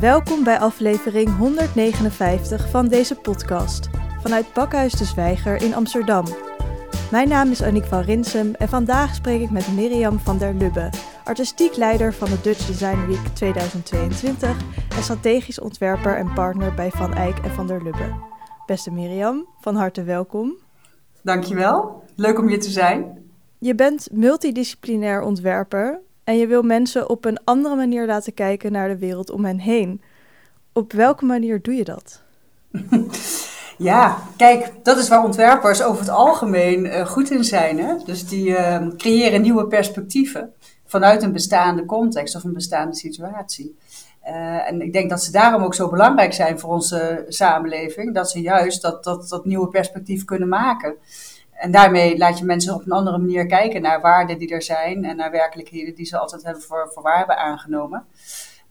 Welkom bij aflevering 159 van deze podcast vanuit Pakhuis de Zwijger in Amsterdam. Mijn naam is Aniek van Rinsum en vandaag spreek ik met Mirjam van der Lubbe, artistiek leider van de Dutch Design Week 2022 en strategisch ontwerper en partner bij Van Eyck en van der Lubbe. Beste Mirjam, van harte welkom. Dankjewel, leuk om hier te zijn. Je bent multidisciplinair ontwerper en je wil mensen op een andere manier laten kijken naar de wereld om hen heen. Op welke manier doe je dat? Ja, kijk, dat is waar ontwerpers over het algemeen uh, goed in zijn. Hè? Dus die uh, creëren nieuwe perspectieven vanuit een bestaande context of een bestaande situatie. Uh, en ik denk dat ze daarom ook zo belangrijk zijn voor onze samenleving, dat ze juist dat, dat, dat nieuwe perspectief kunnen maken. En daarmee laat je mensen op een andere manier kijken naar waarden die er zijn en naar werkelijkheden die ze altijd hebben voor, voor waar hebben aangenomen.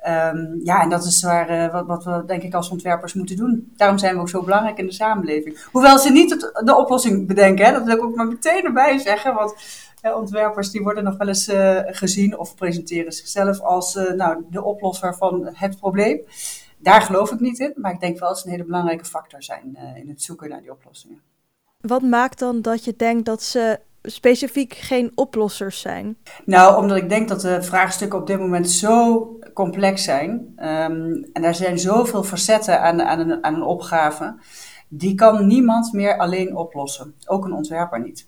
Um, ja, en dat is waar, uh, wat, wat, we denk ik als ontwerpers moeten doen. Daarom zijn we ook zo belangrijk in de samenleving. Hoewel ze niet de oplossing bedenken, hè? dat wil ik ook maar meteen erbij zeggen. Want uh, ontwerpers die worden nog wel eens uh, gezien of presenteren zichzelf als nou, de oplosser van het probleem. Daar geloof ik niet in, maar ik denk wel dat ze een hele belangrijke factor zijn in het zoeken naar die oplossingen. Wat maakt dan dat je denkt dat ze specifiek geen oplossers zijn? Nou, omdat ik denk dat de vraagstukken op dit moment zo complex zijn. Um, en er zijn zoveel facetten aan, aan, een, aan een opgave. Die kan niemand meer alleen oplossen. Ook een ontwerper niet.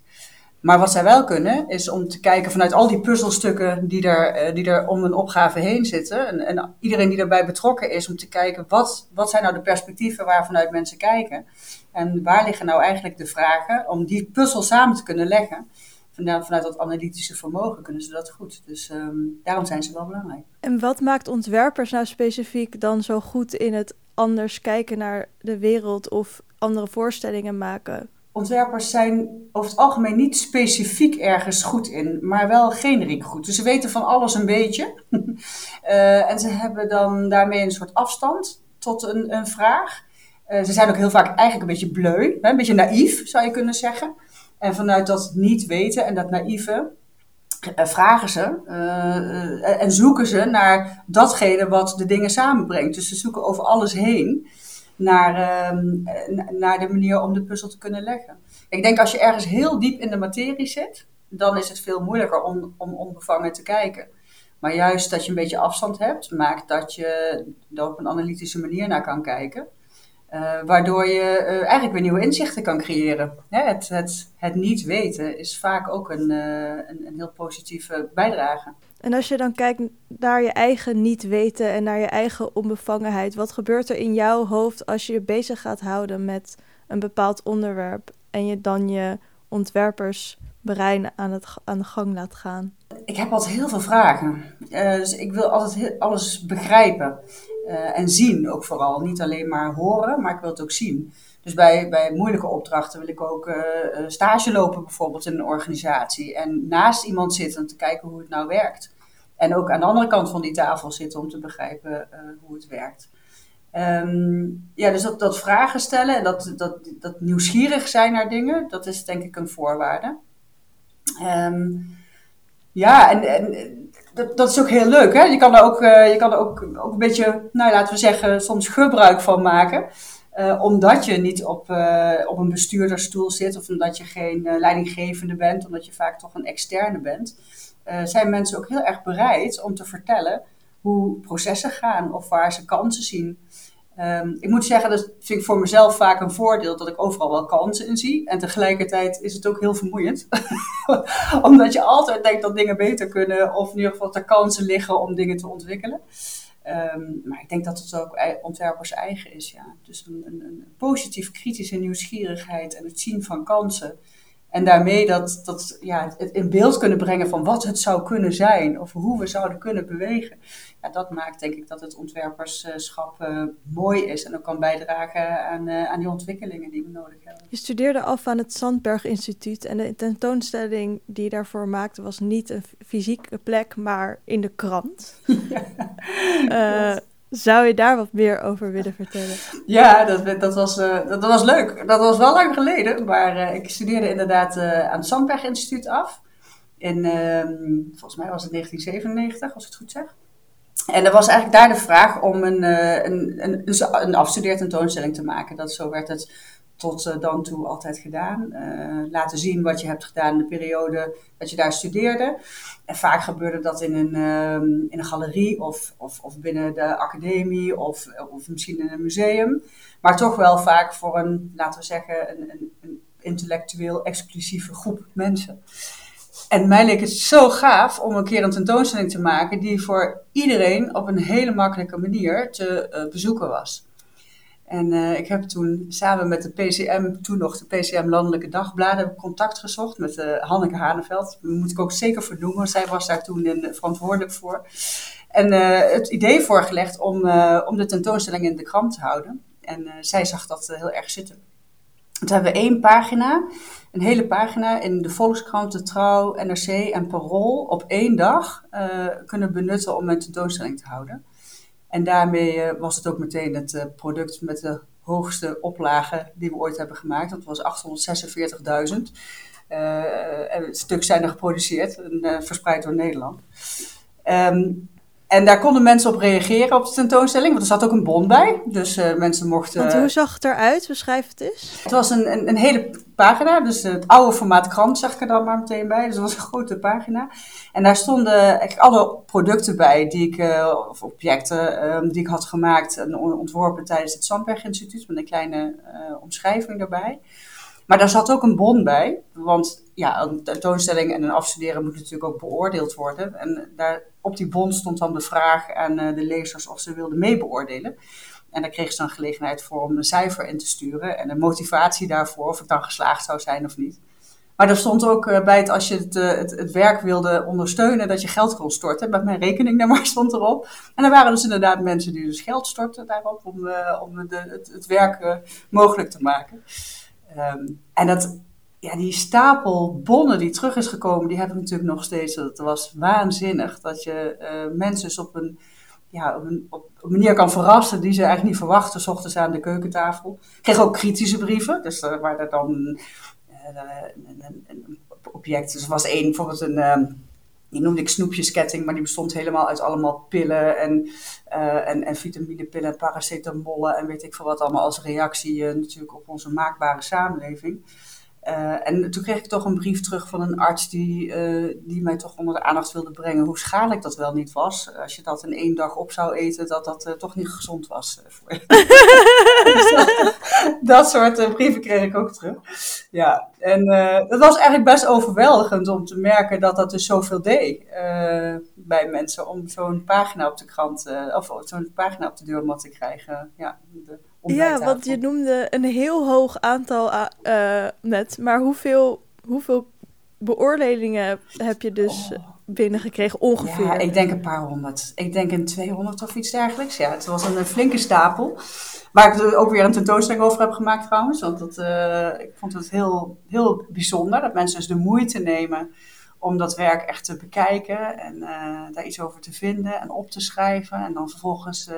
Maar wat zij wel kunnen, is om te kijken vanuit al die puzzelstukken die er, die er om een opgave heen zitten. En, en iedereen die daarbij betrokken is, om te kijken wat, wat zijn nou de perspectieven waar vanuit mensen kijken. En waar liggen nou eigenlijk de vragen om die puzzel samen te kunnen leggen. Vanuit, vanuit dat analytische vermogen kunnen ze dat goed. Dus um, daarom zijn ze wel belangrijk. En wat maakt ontwerpers nou specifiek dan zo goed in het anders kijken naar de wereld of andere voorstellingen maken? Ontwerpers zijn over het algemeen niet specifiek ergens goed in, maar wel generiek goed. Dus ze weten van alles een beetje. uh, en ze hebben dan daarmee een soort afstand tot een, een vraag. Uh, ze zijn ook heel vaak eigenlijk een beetje bleu, hè, een beetje naïef zou je kunnen zeggen. En vanuit dat niet weten en dat naïeve uh, vragen ze uh, en zoeken ze naar datgene wat de dingen samenbrengt. Dus ze zoeken over alles heen naar, naar de manier om de puzzel te kunnen leggen. Ik denk als je ergens heel diep in de materie zit, dan is het veel moeilijker om, om onbevangen te kijken. Maar juist dat je een beetje afstand hebt, maakt dat je er op een analytische manier naar kan kijken. Uh, waardoor je uh, eigenlijk weer nieuwe inzichten kan creëren. Hè, het, het, het niet weten is vaak ook een, uh, een, een, heel positieve bijdrage. En als je dan kijkt naar je eigen niet weten en naar je eigen onbevangenheid, wat gebeurt er in jouw hoofd als je je bezig gaat houden met een bepaald onderwerp en je dan je ontwerpersbrein aan, het, aan de gang laat gaan? Ik heb altijd heel veel vragen. dus ik wil altijd heel, alles begrijpen. Uh, en zien ook vooral. Niet alleen maar horen, maar ik wil het ook zien. Dus bij, bij moeilijke opdrachten wil ik ook uh, stage lopen, bijvoorbeeld in een organisatie. En naast iemand zitten om te kijken hoe het nou werkt. En ook aan de andere kant van die tafel zitten om te begrijpen hoe het werkt. Um, ja, dus dat, dat vragen stellen en dat, dat, dat nieuwsgierig zijn naar dingen, dat is denk ik een voorwaarde. Um, ja, en, dat, dat, is ook heel leuk. Hè? Je kan er ook, uh, je kan er ook, ook een beetje, nou laten we zeggen, soms gebruik van maken. Uh, omdat je niet op, uh, op een bestuurdersstoel zit of omdat je geen leidinggevende bent, omdat je vaak toch een externe bent, zijn mensen ook heel erg bereid om te vertellen hoe processen gaan of waar ze kansen zien. Um, ik moet zeggen, dat vind ik voor mezelf vaak een voordeel dat ik overal wel kansen in zie. En tegelijkertijd is het ook heel vermoeiend. Omdat je altijd denkt dat dingen beter kunnen, of in ieder geval dat er kansen liggen om dingen te ontwikkelen. Um, maar ik denk dat het ook ontwerpers eigen is. Ja. Dus een, een, een positief kritische nieuwsgierigheid en het zien van kansen. En daarmee dat, dat, ja, het in beeld kunnen brengen van wat het zou kunnen zijn of hoe we zouden kunnen bewegen. Ja, dat maakt denk ik dat het ontwerperschap uh, mooi is en ook kan bijdragen aan, uh, aan die ontwikkelingen die we nodig hebben. Je studeerde af aan het Sandberg Instituut en de tentoonstelling die je daarvoor maakte was niet een fysieke plek, maar in de krant. Ja, uh, zou je daar wat meer over willen vertellen? Ja, dat, dat, was, uh, dat, was leuk. Dat was wel lang geleden, maar uh, ik studeerde inderdaad uh, aan het Sandberg Instituut af. In, ehm, volgens mij was het 1997, als ik het goed zeg. En er was eigenlijk daar de vraag om een, een, een, een afstudeertentoonstelling te maken. Dat, zo werd het tot dan toe altijd gedaan. laten zien wat je hebt gedaan in de periode dat je daar studeerde. En vaak gebeurde dat in een, ehm, in een galerie of, of, of binnen de academie of, of misschien in een museum. Maar toch wel vaak voor een, laten we zeggen, een, een, een intellectueel exclusieve groep mensen. En mij leek het zo gaaf om een keer een tentoonstelling te maken die voor iedereen op een hele makkelijke manier te uh, bezoeken was. En uh, ik heb toen samen met de PCM, toen nog de PCM Landelijke Dagbladen, contact gezocht met uh, Hanneke Haneveld. Moet ik ook zeker vernoemen, want zij was daar toen in, verantwoordelijk voor. En het idee voorgelegd om, om de tentoonstelling in de krant te houden. En zij zag dat heel erg zitten. Toen hebben we één pagina, een hele pagina in de Volkskrant, de Trouw, NRC en Parool op één dag kunnen benutten om een tentoonstelling te houden. En daarmee eh, was het ook meteen het eh, product met de hoogste oplage die we ooit hebben gemaakt. Dat was 846.000. Uh, stuk zijn er geproduceerd en verspreid door Nederland. Um, en daar konden mensen op reageren op de tentoonstelling, want er zat ook een bon bij. Dus uh, mensen mochten. Want hoe zag het eruit? Beschrijf het eens. Het was een, een, een, hele pagina, dus het oude formaat krant zag ik er dan maar meteen bij. Dus het was een grote pagina. En daar stonden eigenlijk alle producten bij, die ik, uh, of objecten, um, die ik had gemaakt en ontworpen tijdens het Sandberg Instituut, met een kleine omschrijving daarbij. Maar daar zat ook een bon bij, want ja, een tentoonstelling en een afstuderen moet natuurlijk ook beoordeeld worden. En daar, op die bon stond dan de vraag aan uh, de lezers of ze wilden meebeoordelen. En daar kregen ze dan gelegenheid voor om een cijfer in te sturen en een motivatie daarvoor, of het dan geslaagd zou zijn of niet. Maar er stond ook uh, bij het, als je het, uh, het, het, werk wilde ondersteunen, dat je geld kon storten. Met mijn rekeningnummer stond erop. En er waren dus inderdaad mensen die dus geld stortten daarop om, om de, het, werk mogelijk te maken. Um, en dat, ja, die stapel bonnen die terug is gekomen, die heb ik natuurlijk nog steeds. Dat was waanzinnig. Dat je uh, mensen dus op een, ja, op een, op een manier kan verrassen die ze eigenlijk niet verwachten, s ochtends aan de keukentafel. Ik kreeg ook kritische brieven, dus uh, waar er dan uh, een, object. Dus er was één, bijvoorbeeld een. Uh, die noemde ik snoepjesketting, maar die bestond helemaal uit allemaal pillen en, uh, en, en vitaminepillen, paracetamollen en weet ik veel wat allemaal als reactie natuurlijk op onze maakbare samenleving. Uh, en toen kreeg ik toch een brief terug van een arts die, uh, die mij toch onder de aandacht wilde brengen hoe schadelijk dat wel niet was. Als je dat in één dag op zou eten, dat dat uh, toch niet gezond was. Voor dat, dat, soort brieven kreeg ik ook terug. Ja, en het was eigenlijk best overweldigend om te merken dat dat dus zoveel deed bij mensen. Om zo'n pagina op de krant, of zo'n pagina op de deurmat te krijgen. Ja, de, ja, want je noemde een heel hoog aantal net, maar hoeveel, hoeveel beoordelingen heb je dus oh. Binnengekregen ongeveer? Ja, ik denk een paar honderd. Ik denk een 200 of iets dergelijks. Ja, het was een, flinke stapel. Waar ik ook weer een tentoonstelling over heb gemaakt trouwens. Want dat, uh, ik vond het heel, heel bijzonder dat mensen dus de moeite nemen om dat werk echt te bekijken en uh, daar iets over te vinden en op te schrijven. En dan vervolgens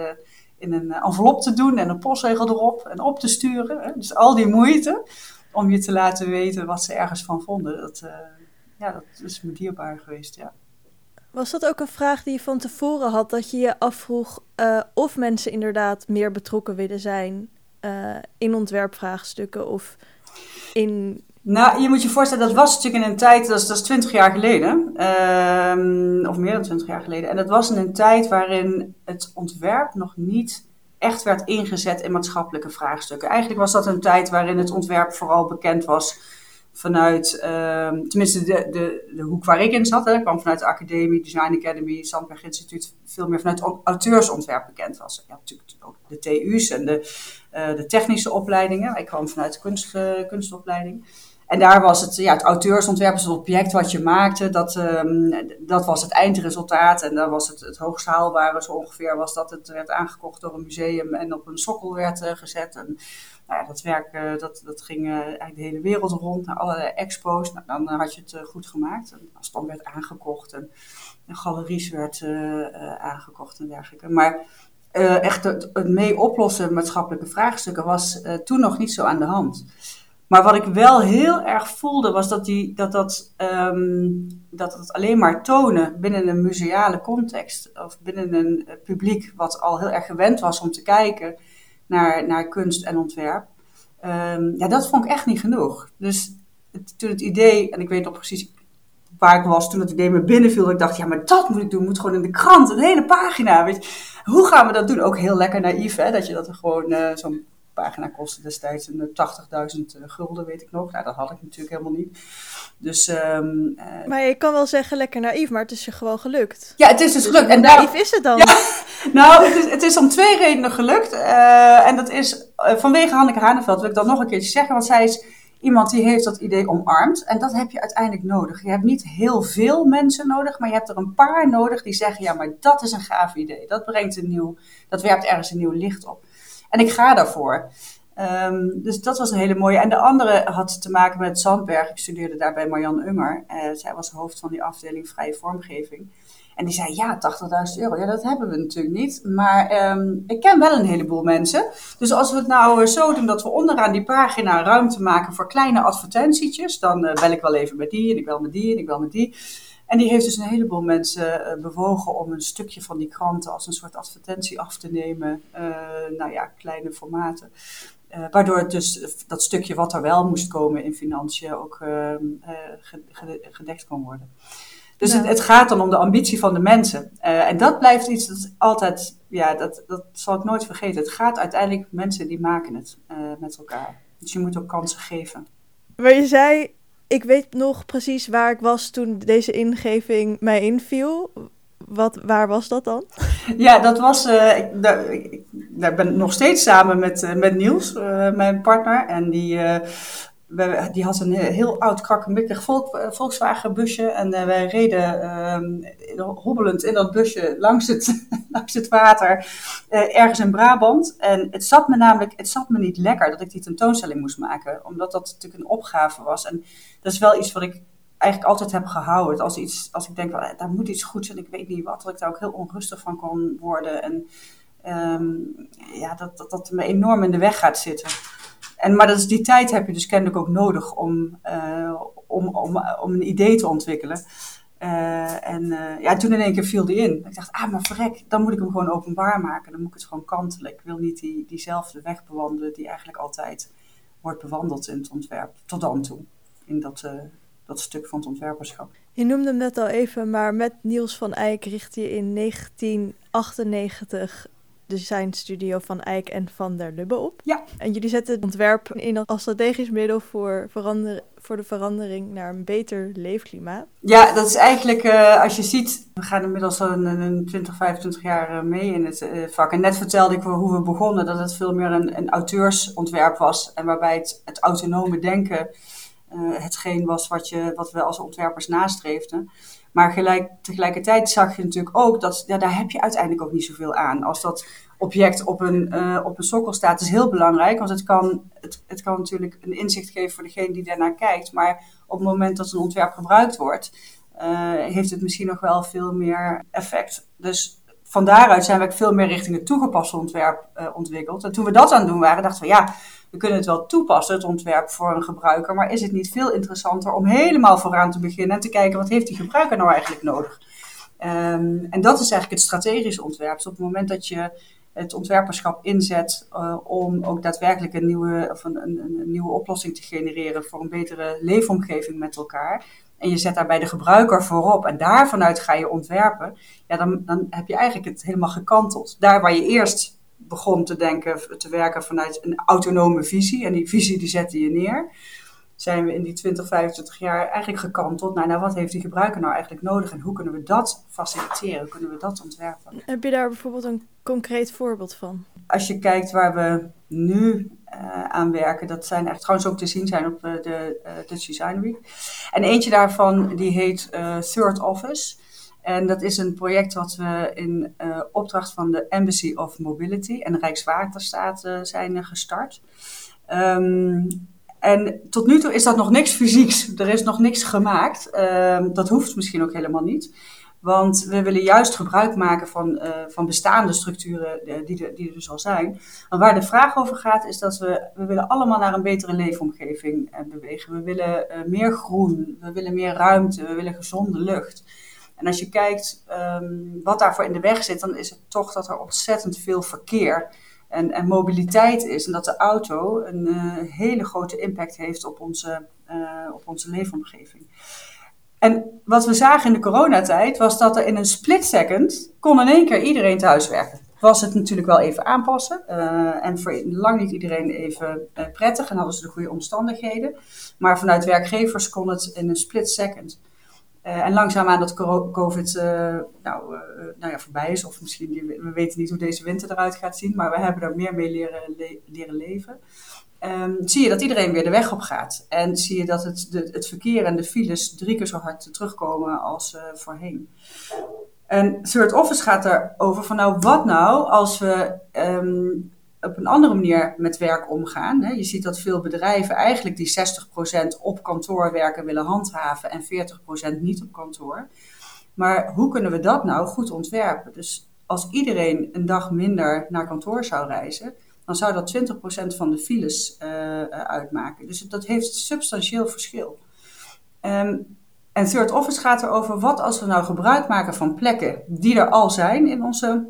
in een envelop te doen en een postzegel erop en op te sturen. Hè? Dus al die moeite om je te laten weten wat ze ergens van vonden. Dat, ja, dat is me dierbaar geweest, ja. Was dat ook een vraag die je van tevoren had, dat je je afvroeg uh, of mensen inderdaad meer betrokken willen zijn uh, in ontwerpvraagstukken of in nou, je moet je voorstellen, dat was natuurlijk in een tijd, dat is, dat is 20 jaar geleden, um, of meer dan 20 jaar geleden. En dat was in een tijd waarin het ontwerp nog niet echt werd ingezet in maatschappelijke vraagstukken. Eigenlijk was dat een tijd waarin het ontwerp vooral bekend was vanuit, um, tenminste de, de, de hoek waar ik in zat, hè, kwam vanuit de academie, Design Academy, Sandberg Instituut, veel meer vanuit auteursontwerp bekend was. Ja, natuurlijk ook de TU's en de, uh, de technische opleidingen. Ik kwam vanuit de kunst, uh, kunstopleiding. En daar was het, ja, het auteursontwerp, dus het object wat je maakte, dat, um, dat was het eindresultaat. En dan was het, het hoogst haalbare zo ongeveer, was dat het werd aangekocht door een museum en op een sokkel werd uh, gezet. En nou ja, dat werk, uh, dat, dat ging uh, eigenlijk de hele wereld rond, naar allerlei expo's. Nou, dan had je het goed gemaakt. En als het dan werd aangekocht en, en galeries werd aangekocht en dergelijke. Maar echt het, mee oplossen maatschappelijke vraagstukken was toen nog niet zo aan de hand. Maar wat ik wel heel erg voelde was dat, die, dat, dat, ehm, dat het alleen maar tonen binnen een museale context of binnen een publiek wat al heel erg gewend was om te kijken naar, naar kunst en ontwerp. Um, ja, dat vond ik echt niet genoeg. Dus toen het idee, en ik weet nog precies waar ik was toen het idee me binnenviel, dat ik dacht, ja, maar dat moet ik doen, moet gewoon in de krant, een hele pagina. Weet je. Hoe gaan we dat doen? Ook heel lekker naïef, hè, dat je dat er gewoon uh, zo'n pagina kostte destijds een 80.000 eh, gulden, weet ik nog. Nou, dat had ik natuurlijk helemaal niet. Dus, um, uh, maar je kan wel zeggen lekker naïef, maar het is je gewoon gelukt. Ja, het is dus, dus gelukt. En naïef is het dan? Ja, nou, het is, het is om twee redenen gelukt. Uh, en dat is vanwege Hanneke Haneveld, wil ik dan nog een keertje zeggen. Want zij is iemand die heeft dat idee omarmd. En dat heb je uiteindelijk nodig. Je hebt niet heel veel mensen nodig, maar je hebt er een paar nodig die zeggen: ja, maar dat is een gaaf idee. Dat brengt een nieuw, dat werpt ergens een nieuw licht op. En ik ga daarvoor. Um, dus dat was een hele mooie. En de andere had te maken met Zandberg. Ik studeerde daar bij Marjan Unger. Uh, zij was hoofd van die afdeling vrije vormgeving. En die zei, ja, 80.000 euro. Ja, dat hebben we natuurlijk niet. Maar um, ik ken wel een heleboel mensen. Dus als we het nou uh, zo doen dat we onderaan die pagina ruimte maken voor kleine advertentietjes, dan uh, bel ik wel even met die en ik bel met die en ik bel met die. En die heeft dus een heleboel mensen uh, bewogen om een stukje van die kranten als een soort advertentie af te nemen. nou ja, kleine formaten. Uh, waardoor het dus dat stukje wat er wel moest komen in financiën ook uh, gedekt kon worden. Dus het, het, gaat dan om de ambitie van de mensen. Uh, en dat blijft iets dat altijd, ja, dat, dat zal ik nooit vergeten. Het gaat uiteindelijk, mensen die maken het met elkaar. Dus je moet ook kansen geven. Maar je zei, ik weet nog precies waar ik was toen deze ingeving mij inviel. Wat, waar was dat dan? Ja, dat was. Uh, ik, daar, ik, daar, ben nog steeds samen met, uh, met Niels, uh, mijn partner. En die, die had een heel oud krakkemikkig Volk, Volkswagen busje. En wij reden ehm, hobbelend in dat busje langs het, langs het water. ergens in Brabant. En het zat me namelijk het zat me niet lekker dat ik die tentoonstelling moest maken. Omdat dat natuurlijk een opgave was. En dat is wel iets wat ik eigenlijk altijd heb gehouden. Als, iets, als ik denk, daar moet iets goed zijn, ik weet niet wat, dat ik daar ook heel onrustig van kon worden. En um, ja, dat, dat dat me enorm in de weg gaat zitten. En, maar dat is, die tijd heb je dus kennelijk ook nodig om, uh, om, om, om een idee te ontwikkelen. Uh, en uh, ja, toen in één keer viel die in. Ik dacht, ah, maar verrek, dan moet ik hem gewoon openbaar maken. Dan moet ik het gewoon kantelen. Ik wil niet die, diezelfde weg bewandelen die eigenlijk altijd wordt bewandeld in het ontwerp. Tot dan toe. In dat, dat stuk van het ontwerperschap. Je noemde hem net al even, maar met Niels van Eyck richtte je in 1998 de designstudio van Eyck en Van der Lubbe op. Ja. En jullie zetten het ontwerp in als strategisch middel voor, verander, voor de verandering naar een beter leefklimaat. Ja, dat is eigenlijk, uh, als je ziet, we gaan inmiddels een, een 20, 25 jaar eh, mee in het uh, vak. En net vertelde ik hoe we begonnen, dat het veel meer een, een auteursontwerp was. En waarbij het, het autonome denken uh, hetgeen was wat, je, wat we als ontwerpers nastreefden. Maar gelijk, tegelijkertijd zag je natuurlijk ook dat ja, daar heb je uiteindelijk ook niet zoveel aan. Als dat object op een, uh, op een sokkel staat, is heel belangrijk. Want het kan, het, het kan natuurlijk een inzicht geven voor degene die daarnaar kijkt. Maar op het moment dat een ontwerp gebruikt wordt, uh, heeft het misschien nog wel veel meer effect. Dus van daaruit zijn we veel meer richting het toegepaste ontwerp uh, ontwikkeld. En toen we dat aan het doen waren, dachten we ja we kunnen het wel toepassen, het ontwerp voor een gebruiker, maar is het niet veel interessanter om helemaal vooraan te beginnen en te kijken wat heeft die gebruiker nou eigenlijk nodig? Um, en dat is eigenlijk het strategische ontwerp. Dus op het moment dat je het ontwerperschap inzet uh, om ook daadwerkelijk een nieuwe, of een, een, nieuwe oplossing te genereren voor een betere leefomgeving met elkaar. En je zet daarbij de gebruiker voorop en daarvanuit ga je ontwerpen. Ja, dan, dan heb je eigenlijk het helemaal gekanteld. Daar waar je eerst begon te denken, te werken vanuit een autonome visie. En die visie die zette je neer. Zijn we in die 20, 25 jaar eigenlijk gekanteld naar nou, wat heeft die gebruiker nou eigenlijk nodig en hoe kunnen we dat faciliteren, hoe kunnen we dat ontwerpen. Heb je daar bijvoorbeeld een concreet voorbeeld van? Als je kijkt waar we nu uh, aan werken, dat zijn echt trouwens ook te zien zijn op uh, de Dutch Design Week. En eentje daarvan die heet Third Office. En dat is een project wat we in opdracht van de Embassy of Mobility en Rijkswaterstaat zijn gestart. Um, en tot nu toe is dat nog niks fysieks. Er is nog niks gemaakt. Um, dat hoeft misschien ook helemaal niet. Want we willen juist gebruik maken van, uh, van bestaande structuren uh, die, er, die er dus al zijn. Maar waar de vraag over gaat is dat we, we willen allemaal naar een betere leefomgeving uh, bewegen. We willen meer groen, we willen meer ruimte, we willen gezonde lucht. En als je kijkt um, wat daarvoor in de weg zit, dan is het toch dat er ontzettend veel verkeer en, en mobiliteit is. En dat de auto een hele grote impact heeft op onze, op onze leefomgeving. En wat we zagen in de coronatijd was dat er in een split second kon in één keer iedereen thuiswerken. Was het natuurlijk wel even aanpassen uh, en voor lang niet iedereen even uh, prettig en hadden ze de goede omstandigheden. Maar vanuit werkgevers kon het in een split second. Uh, en langzaamaan dat COVID nou, nou ja, voorbij is, of misschien, we weten niet hoe deze winter eruit gaat zien, maar we hebben er meer mee leren, le leren leven. Um, zie je dat iedereen weer de weg op gaat. En zie je dat het, de, het verkeer en de files drie keer zo hard terugkomen als uh, voorheen. En Third Office gaat erover van nou, wat nou als we um, op een andere manier met werk omgaan. Hè? Je ziet dat veel bedrijven eigenlijk die 60% op kantoor werken willen handhaven en 40% niet op kantoor. Maar hoe kunnen we dat nou goed ontwerpen? Dus als iedereen een dag minder naar kantoor zou reizen, dan zou dat 20% van de files uh, uitmaken. Dus dat heeft substantieel verschil. Um, en Third Office gaat erover wat als we nou gebruik maken van plekken die er al zijn in onze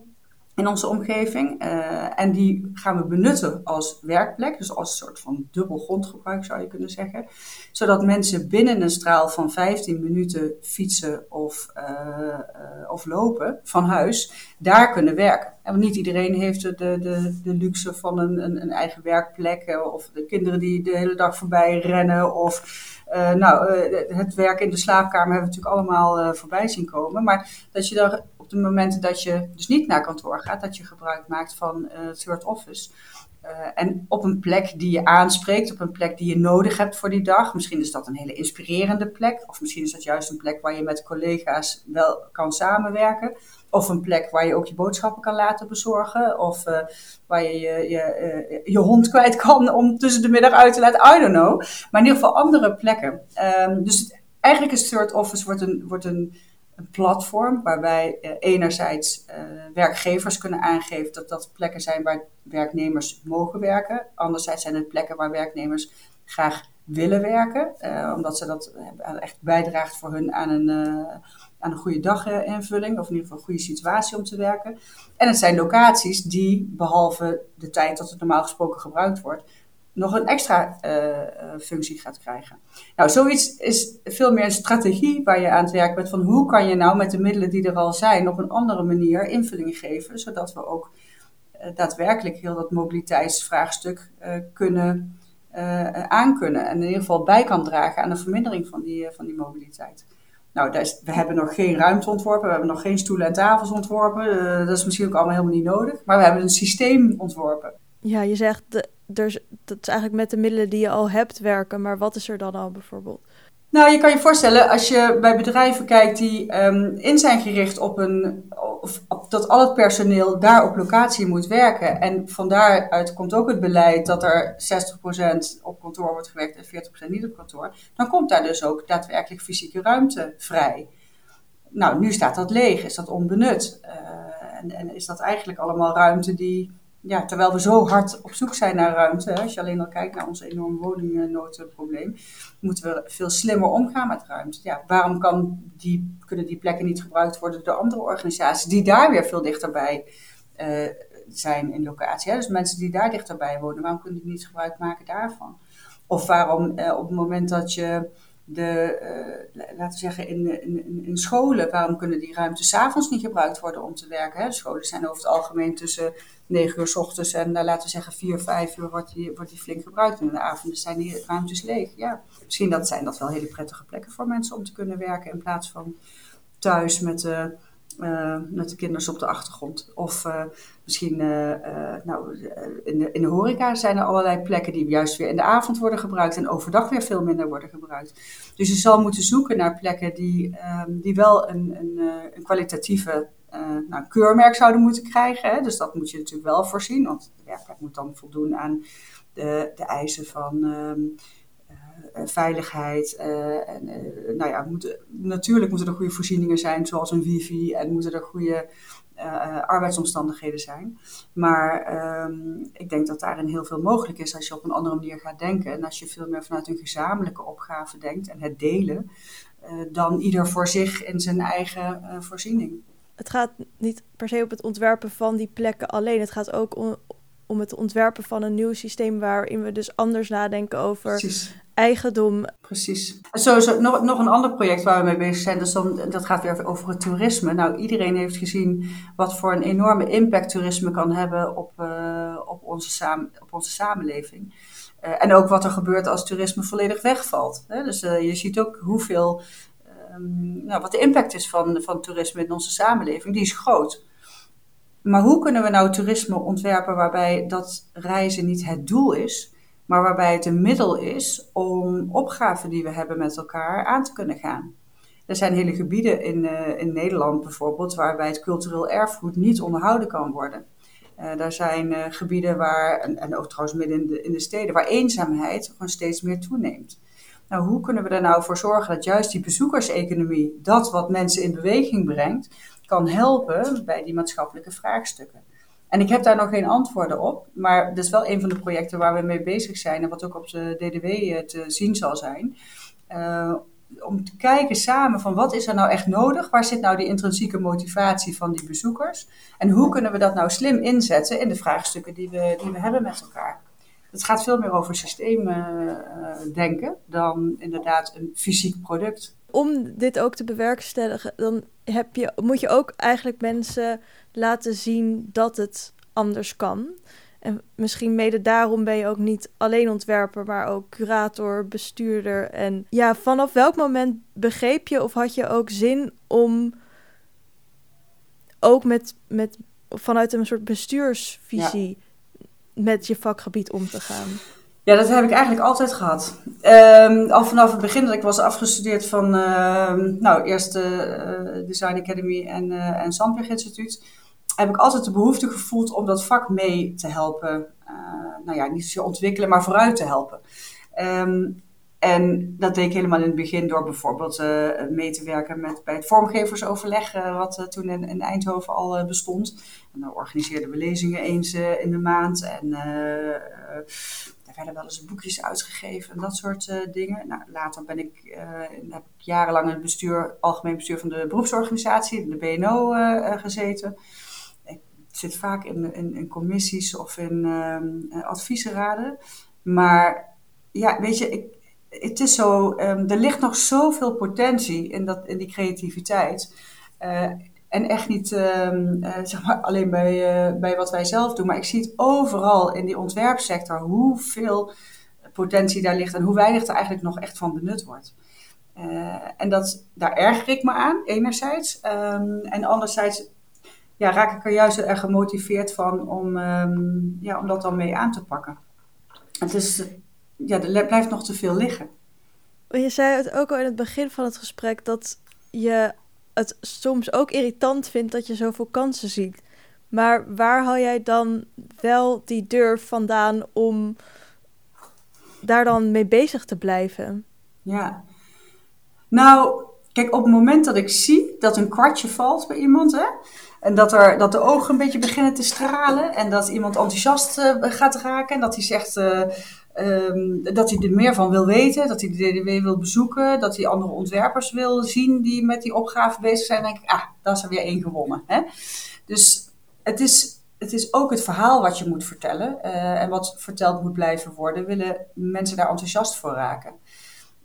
in onze omgeving. Uh, en die gaan we benutten als werkplek, dus als een soort van dubbel grondgebruik zou je kunnen zeggen. Zodat mensen binnen een straal van 15 minuten fietsen of, uh, uh, of lopen van huis daar kunnen werken. En niet iedereen heeft de, de, de luxe van een, een, een eigen werkplek. Of de kinderen die de hele dag voorbij rennen. Of nou, het werk in de slaapkamer hebben we natuurlijk allemaal voorbij zien komen. Maar dat je daar de momenten dat je dus niet naar kantoor gaat, dat je gebruik maakt van uh, third office. Uh, en op een plek die je aanspreekt, op een plek die je nodig hebt voor die dag. Misschien is dat een hele inspirerende plek, of misschien is dat juist een plek waar je met collega's wel kan samenwerken. Of een plek waar je ook je boodschappen kan laten bezorgen. Of uh, waar je je, je, je hond kwijt kan om tussen de middag uit te laten. I don't know. Maar in ieder geval andere plekken. Um, dus eigenlijk is Third Office wordt een, wordt een een platform waarbij uh, enerzijds uh, werkgevers kunnen aangeven dat dat plekken zijn waar werknemers mogen werken. Anderzijds zijn het plekken waar werknemers graag willen werken, uh, omdat ze dat echt bijdraagt voor hun aan een, aan een goede daginvulling, of in ieder geval een goede situatie om te werken. En het zijn locaties die, behalve de tijd dat het normaal gesproken gebruikt wordt, nog een extra uh, functie gaat krijgen. Nou, zoiets is veel meer een strategie waar je aan het werk bent van hoe kan je nou met de middelen die er al zijn op een andere manier invulling geven, zodat we ook uh, daadwerkelijk heel dat mobiliteitsvraagstuk uh, kunnen aankunnen en in ieder geval bij kan dragen aan de vermindering van die, van die mobiliteit. Nou, we hebben nog geen ruimte ontworpen, we hebben nog geen stoelen en tafels ontworpen. dat is misschien ook allemaal helemaal niet nodig, maar we hebben een systeem ontworpen. Ja, je zegt de, er, dat is eigenlijk met de middelen die je al hebt werken, maar wat is er dan al bijvoorbeeld? Nou, je kan je voorstellen, als je bij bedrijven kijkt die um, in zijn gericht op een, of, dat al het personeel daar op locatie moet werken. En van daaruit komt ook het beleid dat er 60% op kantoor wordt gewerkt en 40% niet op kantoor. Dan komt daar dus ook daadwerkelijk fysieke ruimte vrij. Nou, nu staat dat leeg, is dat onbenut. Uh, en, en is dat eigenlijk allemaal ruimte die ja, terwijl we zo hard op zoek zijn naar ruimte, als je alleen al kijkt naar ons enorme woningnoodprobleem, moeten we veel slimmer omgaan met ruimte. Ja, waarom kan die, kunnen die plekken niet gebruikt worden door andere organisaties die daar weer veel dichterbij uh, zijn in locatie? Hè? Dus mensen die daar dichterbij wonen, waarom kunnen die niet gebruik maken daarvan? Of waarom uh, op het moment dat je de, uh, laten we zeggen, in, in, in, scholen, waarom kunnen die ruimtes s'avonds niet gebruikt worden om te werken? Hè? scholen zijn over het algemeen tussen 9 uur s ochtends en uh, laten we zeggen 4, 5 uur wordt die, flink gebruikt. En in de avonden zijn die ruimtes leeg. Ja, misschien dat zijn dat wel hele prettige plekken voor mensen om te kunnen werken in plaats van thuis met de, met de kinderen op de achtergrond. Of uh, misschien nou, in, de, in de horeca zijn er allerlei plekken die juist weer in de avond worden gebruikt en overdag weer veel minder worden gebruikt. Dus je zal moeten zoeken naar plekken die, um, die wel een, een, een kwalitatieve nou, keurmerk zouden moeten krijgen. Hè? Dus dat moet je natuurlijk wel voorzien, want ja, dat moet dan voldoen aan de, de eisen van, uh, veiligheid. en, nou ja, moet, natuurlijk moeten er goede voorzieningen zijn, zoals een wifi. En moeten er goede arbeidsomstandigheden zijn. Maar ehm, ik denk dat daarin heel veel mogelijk is als je op een andere manier gaat denken. En als je veel meer vanuit een gezamenlijke opgave denkt en het delen. dan ieder voor zich in zijn eigen voorziening het gaat niet per se op het ontwerpen van die plekken alleen. Het gaat ook om, om het ontwerpen van een nieuw systeem waarin we dus anders nadenken over eigendom. Precies. Nog, nog een ander project waar we mee bezig zijn, dat gaat weer over het toerisme. Nou, iedereen heeft gezien wat voor een enorme impact toerisme kan hebben op, uh, op, onze, samen, op onze samenleving. Uh, en ook wat er gebeurt als toerisme volledig wegvalt. Hè? Dus uh, je ziet ook hoeveel Ehm, nou, wat de impact is van, van toerisme in onze samenleving, die is groot. Maar hoe kunnen we nou toerisme ontwerpen waarbij dat reizen niet het doel is, maar waarbij het een middel is om opgaven die we hebben met elkaar aan te kunnen gaan? Er zijn hele gebieden in, uh, in Nederland bijvoorbeeld waarbij het cultureel erfgoed niet onderhouden kan worden. Uh, daar zijn uh, gebieden waar, en, en, ook trouwens midden in de, in de steden, waar eenzaamheid gewoon steeds meer toeneemt. Nou, hoe kunnen we er nou voor zorgen dat juist die bezoekerseconomie, dat wat mensen in beweging brengt, kan helpen bij die maatschappelijke vraagstukken? En ik heb daar nog geen antwoorden op, maar dat is wel een van de projecten waar we mee bezig zijn en wat ook op de DDW eh, te zien zal zijn. Uh, om te kijken samen van wat is er nou echt nodig? Waar zit nou die intrinsieke motivatie van die bezoekers? En hoe kunnen we dat nou slim inzetten in de vraagstukken die we, die we hebben met elkaar? Het gaat veel meer over systeemdenken uh, dan inderdaad een fysiek product. Om dit ook te bewerkstelligen, dan heb je, moet je ook eigenlijk mensen laten zien dat het anders kan. En misschien mede daarom ben je ook niet alleen ontwerper, maar ook curator, bestuurder. En ja, vanaf welk moment begreep je of had je ook zin om ook met, met vanuit een soort bestuursvisie met je vakgebied om te gaan? Ja, dat heb ik eigenlijk altijd gehad. Um, al vanaf het begin dat ik was afgestudeerd van, uh, nou, eerst uh, Design Academy en, uh, en Sandberg Instituut, heb ik altijd de behoefte gevoeld om dat vak mee te helpen. nou ja, niet zozeer ontwikkelen, maar vooruit te helpen. Um, en dat deed ik helemaal in het begin door bijvoorbeeld mee te werken met, bij het vormgeversoverleg, wat toen in, in, Eindhoven al bestond. En dan organiseerden we lezingen eens in de maand. En werden wel eens boekjes uitgegeven en dat soort dingen. Nou, later ben ik, heb ik jarenlang in het bestuur, algemeen bestuur van de beroepsorganisatie, de BNO, gezeten. Ik zit vaak in, in, commissies of in adviesraden. Maar ja, weet je, ik, het is zo, um, er ligt nog zoveel potentie in, dat, in die creativiteit. En echt niet um, uh, zeg maar alleen bij, uh, bij wat wij zelf doen, maar ik zie het overal in die ontwerpsector hoeveel potentie daar ligt en hoe weinig er eigenlijk nog echt van benut wordt. en dat, daar erger ik me aan, enerzijds. Um, en anderzijds ja, raak ik er juist erg gemotiveerd van om, ja, om dat dan mee aan te pakken. Het is ja, er blijft nog te veel liggen. Je zei het ook al in het begin van het gesprek dat je het soms ook irritant vindt dat je zoveel kansen ziet. Maar waar haal jij dan wel die durf vandaan om daar dan mee bezig te blijven? Ja, nou, kijk, op het moment dat ik zie dat een kwartje valt bij iemand, hè, en dat, er, dat de ogen een beetje beginnen te stralen, en dat iemand enthousiast uh, gaat raken, en dat hij zegt. Uh, Um, dat hij er meer van wil weten, dat hij de DDW wil bezoeken, dat hij andere ontwerpers wil zien die met die opgave bezig zijn. Denk ik, ah, daar is er weer één gewonnen. Hè? Dus het is, het is ook het verhaal wat je moet vertellen uh, en wat verteld moet blijven worden, willen mensen daar enthousiast voor raken.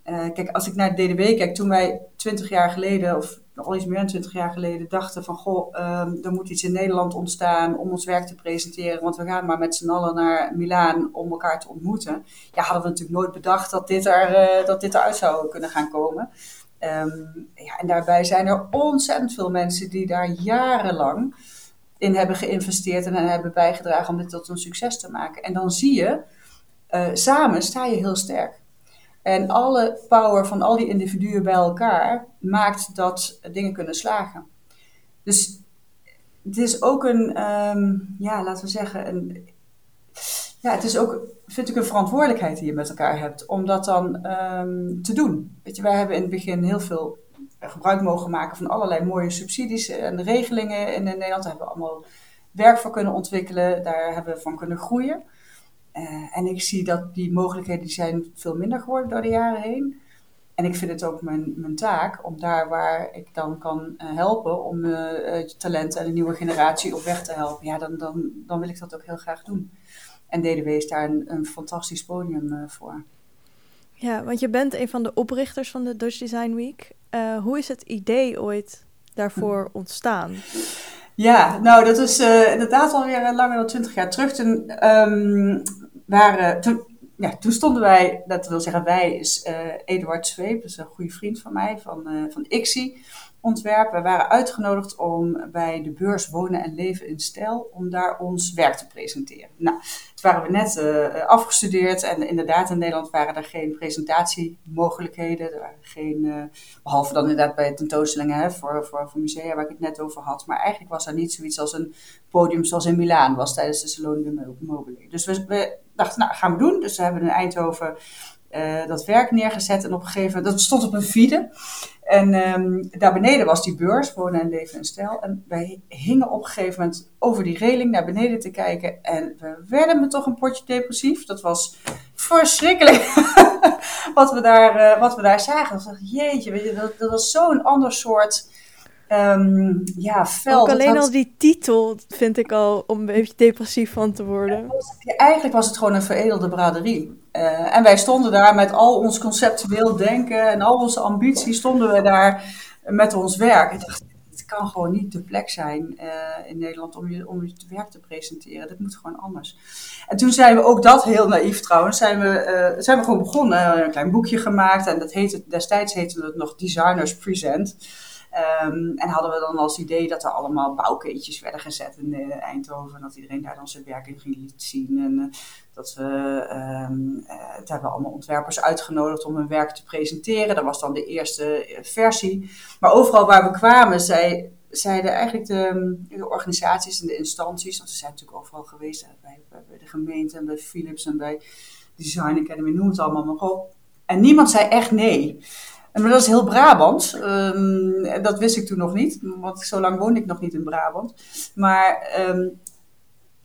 Uh, kijk, als ik naar de DDW kijk, toen wij twintig jaar geleden, of al iets meer dan twintig jaar geleden dachten van goh, um, er moet iets in Nederland ontstaan om ons werk te presenteren, want we gaan maar met z'n allen naar Milaan om elkaar te ontmoeten. Ja, hadden we natuurlijk nooit bedacht dat dit, er, uh, dat dit eruit zou kunnen gaan komen. Um, ja, en daarbij zijn er ontzettend veel mensen die daar jarenlang in hebben geïnvesteerd en hebben bijgedragen om dit tot een succes te maken. En dan zie je, uh, samen sta je heel sterk. En alle power van al die individuen bij elkaar maakt dat dingen kunnen slagen. Dus het is ook een, um, ja, laten we zeggen, een, ja, het is ook, vind ik, een verantwoordelijkheid die je met elkaar hebt om dat dan ehm, te doen. Weet je, wij hebben in het begin heel veel gebruik mogen maken van allerlei mooie subsidies en regelingen in Nederland. Daar hebben we allemaal werk voor kunnen ontwikkelen, daar hebben we van kunnen groeien. Uh, en ik zie dat die mogelijkheden die zijn veel minder geworden door de jaren heen. En ik vind het ook mijn, mijn taak om daar waar ik dan kan uh, helpen, om uh, talenten en de nieuwe generatie op weg te helpen. Ja, dan, dan, dan wil ik dat ook heel graag doen. En DDW is daar een, een fantastisch podium voor. Ja, want je bent een van de oprichters van de Dutch Design Week. hoe is het idee ooit daarvoor ontstaan? Ja, nou dat is inderdaad alweer langer dan twintig jaar terug. Toen um, toen, ja, toen stonden wij, dat wil zeggen wij, is uh, Eduard Zweep, is een goede vriend van mij, van, uh, van ICSI ontwerp. We waren uitgenodigd om bij de beurs Wonen en Leven in Stijl, om daar ons werk te presenteren. Nou, toen waren we net uh, afgestudeerd en inderdaad in Nederland waren er geen presentatiemogelijkheden. Er waren geen, behalve dan inderdaad bij tentoonstellingen hè, voor, voor, voor musea waar ik het net over had. Maar eigenlijk was er niet zoiets als een podium zoals in Milaan was tijdens de Salone de Mobile. Dus we, dachten, nou, gaan we doen. Dus we hebben in Eindhoven uh, dat werk neergezet. En op een gegeven moment, dat stond op een fiede. En um, daar beneden was die beurs, Wonen en Leven en Stijl. En wij hingen op een gegeven moment over die reling naar beneden te kijken. En we werden me toch een potje depressief. Dat was verschrikkelijk wat, we daar, uh, wat we daar zagen. Ik dacht, jeetje, weet je, dat, dat was zo'n ander soort Um, ja, veld. Ook alleen al die titel vind ik al om een beetje depressief van te worden. Eigenlijk was het gewoon een veredelde braderie. Uh, en wij stonden daar met al ons conceptueel denken en al onze ambities, stonden we daar met ons werk. Ik dacht, het kan gewoon niet de plek zijn uh, in Nederland om je, om je werk te presenteren. Dat moet gewoon anders. En toen zijn we ook dat heel naïef trouwens, zijn we, uh, zijn we gewoon begonnen. Een klein boekje gemaakt en dat heette, destijds heette het nog Designers Present. Um, en hadden we dan als idee dat er allemaal bouwkeetjes werden gezet in uh, Eindhoven. En dat iedereen daar dan zijn werk in ging zien. En uh, dat we, um, het hebben we allemaal ontwerpers uitgenodigd om hun werk te presenteren. Dat was dan de eerste versie. Maar overal waar we kwamen, zei, zeiden eigenlijk de, de, organisaties en de instanties, want ze zijn natuurlijk overal geweest, bij, bij de gemeente en bij Philips en bij Design Academy, noem het allemaal maar op. En niemand zei echt nee. Maar dat is heel Brabant. Um, dat wist ik toen nog niet, want zo lang woonde ik nog niet in Brabant. Maar um,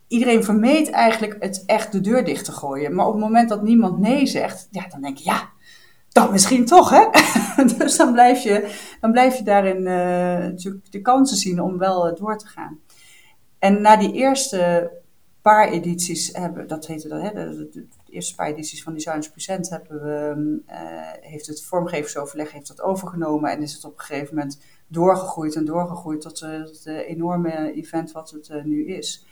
iedereen vermeed eigenlijk het echt de deur dicht te gooien. Maar op het moment dat niemand nee zegt, ja, dan denk je ja, dan misschien toch, hè? dus dan blijf je, dan blijf je daarin uh, de kansen zien om wel uh, door te gaan. En na die eerste paar edities hebben, dat heette dat, hè, eerste paar edities van Designers Present hebben we, uh, heeft het vormgeversoverleg heeft dat overgenomen en is het op een gegeven moment doorgegroeid en doorgegroeid tot het enorme event wat het uh, nu is.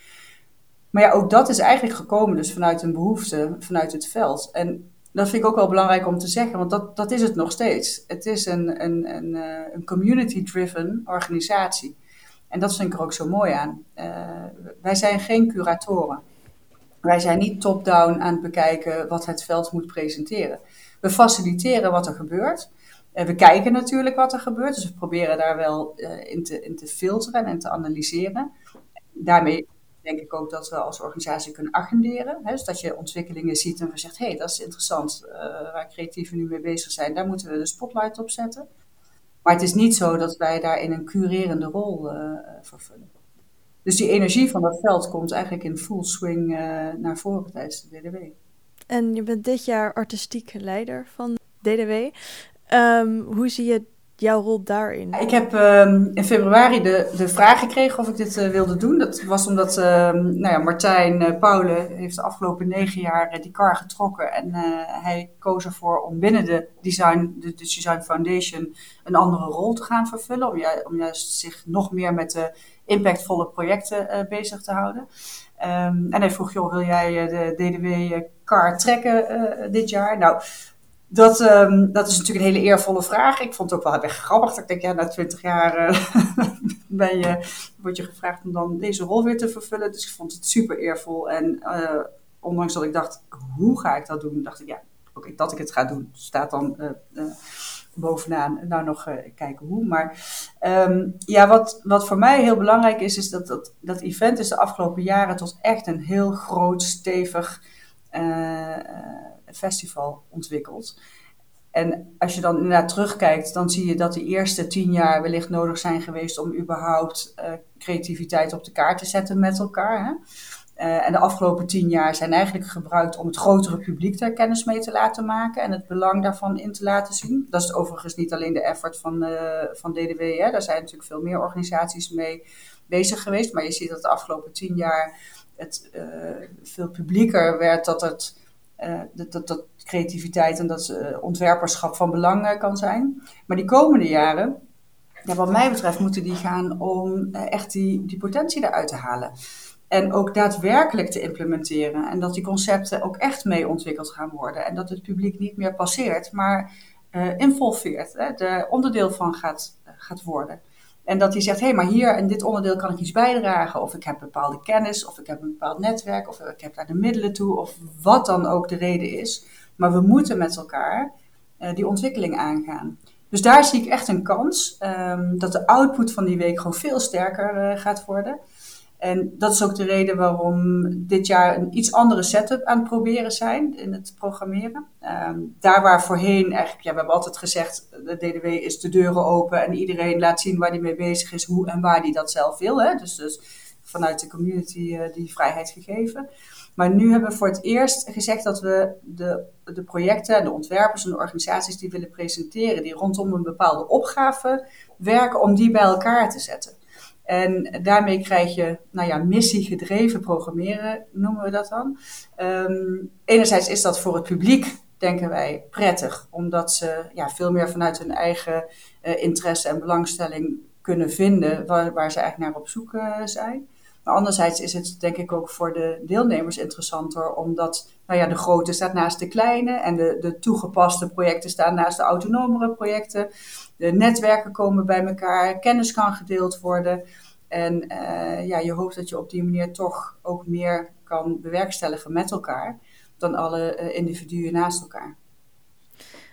Maar ja, ook dat is eigenlijk gekomen dus vanuit een behoefte, vanuit het veld. En dat vind ik ook wel belangrijk om te zeggen, want dat, dat is het nog steeds. Het is een, een, een, een community-driven organisatie. En dat vind ik er ook zo mooi aan. wij zijn geen curatoren. Wij zijn niet top-down aan het bekijken wat het veld moet presenteren. We faciliteren wat er gebeurt. En we kijken natuurlijk wat er gebeurt, dus we proberen daar wel uh, in, te, in te filteren en te analyseren. Daarmee denk ik ook dat we als organisatie kunnen agenderen. Hè? Dus dat je ontwikkelingen ziet en we zegt, hé, hey, dat is interessant, uh, waar creatieven nu mee bezig zijn, daar moeten we de spotlight op zetten. Maar het is niet zo dat wij daar in een curerende rol uh, vervullen. Dus die energie van dat veld komt eigenlijk in full swing uh, naar voren tijdens de DDW. En je bent dit jaar artistiek leider van DDW. Um, hoe zie je jouw rol daarin? Ik heb um, in februari de, de vraag gekregen of ik dit uh, wilde doen. Dat was omdat uh, nou ja, Martijn uh, Paulen heeft de afgelopen negen jaar die kar getrokken. En hij koos ervoor om binnen de Design, de, de, Design Foundation een andere rol te gaan vervullen. Om, ju om juist zich nog meer met de impactvolle projecten bezig te houden. Um, en hij vroeg, joh, wil jij de DDW-kar trekken dit jaar? Nou, dat, um, dat is natuurlijk een hele eervolle vraag. Ik vond het ook wel erg grappig. Ik denk, ja, na twintig jaar uh, ben je, word je gevraagd om dan deze rol weer te vervullen. Dus ik vond het super eervol. En uh, ondanks dat ik dacht, hoe ga ik dat doen? Dacht ik, ja, oké, dat ik het ga doen. Staat dan uh, bovenaan. Nou, nog kijken hoe. Maar um, ja, wat, wat voor mij heel belangrijk is, is dat dat, dat event is de afgelopen jaren tot echt een heel groot, stevig festival ontwikkeld. En als je dan inderdaad terugkijkt, dan zie je dat de eerste tien jaar wellicht nodig zijn geweest om überhaupt uh, creativiteit op de kaart te zetten met elkaar. Hè? Uh, en de afgelopen tien jaar zijn eigenlijk gebruikt om het grotere publiek daar kennis mee te laten maken en het belang daarvan in te laten zien. Dat is overigens niet alleen de effort van, uh, van DDW, hè? daar zijn natuurlijk veel meer organisaties mee bezig geweest. Maar je ziet dat de afgelopen tien jaar het veel publieker werd dat het uh, dat, dat, creativiteit en dat uh, ontwerperschap van belang uh, kan zijn. Maar die komende jaren, ja, wat mij betreft, moeten die gaan om echt die, die potentie eruit te halen. En ook daadwerkelijk te implementeren. En dat die concepten ook echt mee ontwikkeld gaan worden. En dat het publiek niet meer passeert, maar involveert. Hè, er onderdeel van gaat, gaat worden. En dat hij zegt, hé, hey, maar hier in dit onderdeel kan ik iets bijdragen. Of ik heb bepaalde kennis, of ik heb een bepaald netwerk, of ik heb daar de middelen toe, of wat dan ook de reden is. Maar we moeten met elkaar uh, die ontwikkeling aangaan. Dus daar zie ik echt een kans um, dat de output van die week gewoon veel sterker uh, gaat worden. En dat is ook de reden waarom dit jaar een iets andere setup aan het proberen zijn in het programmeren. Um, daar waar voorheen eigenlijk, ja, we hebben altijd gezegd, de DDW is de deuren open en iedereen laat zien waar hij mee bezig is, hoe en waar hij dat zelf wil. Hè? Dus, dus vanuit de community uh, die vrijheid gegeven. Maar nu hebben we voor het eerst gezegd dat we de, de projecten, de ontwerpers en de organisaties die willen presenteren, die rondom een bepaalde opgave werken, om die bij elkaar te zetten. En daarmee krijg je, nou ja, missiegedreven programmeren, noemen we dat dan. Um, enerzijds is dat voor het publiek, denken wij, prettig, omdat ze ja, veel meer vanuit hun eigen uh, interesse en belangstelling kunnen vinden waar, waar ze eigenlijk naar op zoek uh, zijn. Maar anderzijds is het denk ik ook voor de deelnemers interessanter, omdat nou ja, de grote staat naast de kleine en de, de toegepaste projecten staan naast de autonomere projecten. De netwerken komen bij elkaar, kennis kan gedeeld worden. En uh, ja, je hoopt dat je op die manier toch ook meer kan bewerkstelligen met elkaar dan alle uh, individuen naast elkaar.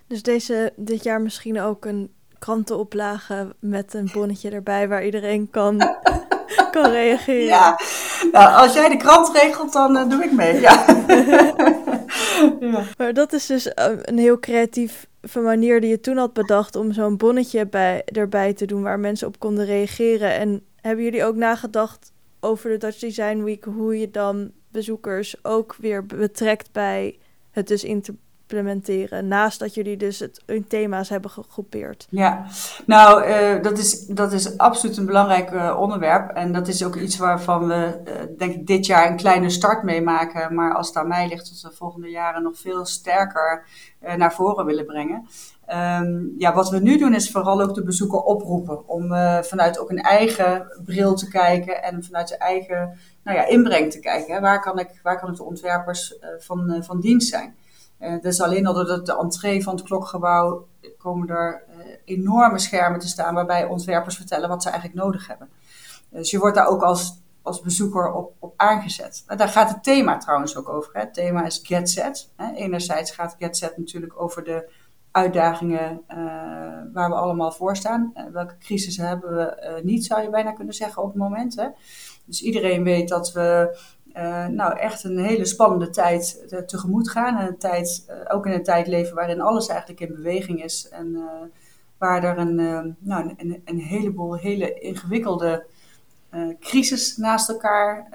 Dus deze, dit jaar misschien ook een krantenoplage met een bonnetje erbij waar iedereen kan, kan reageren. Ja, nou, als jij de krant regelt, dan uh, doe ik mee. Ja. Maar dat is dus een heel creatief manier die je toen had bedacht om zo'n bonnetje bij, erbij te doen waar mensen op konden reageren. En hebben jullie ook nagedacht over de Dutch Design Week, hoe je dan bezoekers ook weer betrekt bij het dus implementeren, naast dat jullie dus het in thema's hebben gegroepeerd? Ja, nou, uh, dat, is, dat is absoluut een belangrijk uh, onderwerp. En dat is ook iets waarvan we, uh, denk ik, dit jaar een kleine start meemaken. Maar als het aan mij ligt, dat we de volgende jaren nog veel sterker naar voren willen brengen. Um, ja, wat we nu doen is vooral ook de bezoeker oproepen om vanuit ook een eigen bril te kijken en vanuit de eigen nou ja, inbreng te kijken. Waar, kan ik, waar kan de ontwerpers van, van dienst zijn? Dus alleen al door de entree van het klokgebouw komen er enorme schermen te staan waarbij ontwerpers vertellen wat ze eigenlijk nodig hebben. Dus je wordt daar ook als, als bezoeker op, op aangezet. En daar gaat het thema trouwens ook over. Hè. Het thema is Get Set. Hè. Enerzijds gaat Get Set natuurlijk over de uitdagingen uh, waar we allemaal voor staan. Welke crisis hebben we niet, zou je bijna kunnen zeggen op het moment. Hè? Dus iedereen weet dat we nou echt een hele spannende tijd tegemoet gaan. En een tijd, ook in een tijd leven waarin alles eigenlijk in beweging is. En waar er een, nou, een, een, heleboel hele ingewikkelde crisis naast elkaar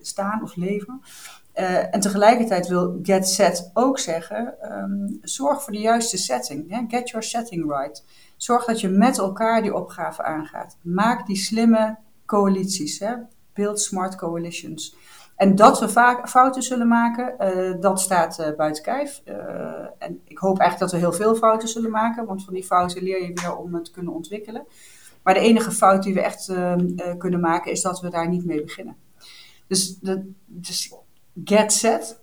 staan of leven. En tegelijkertijd wil get set ook zeggen, um, zorg voor de juiste setting. Get your setting right. Zorg dat je met elkaar die opgave aangaat. Maak die slimme coalities. Hè? Build smart coalitions. En dat we vaak fouten zullen maken, uh, dat staat uh, buiten kijf. en ik hoop eigenlijk dat we heel veel fouten zullen maken, want van die fouten leer je weer om het te kunnen ontwikkelen. Maar de enige fout die we echt kunnen maken, is dat we daar niet mee beginnen. Dus, de, dus get set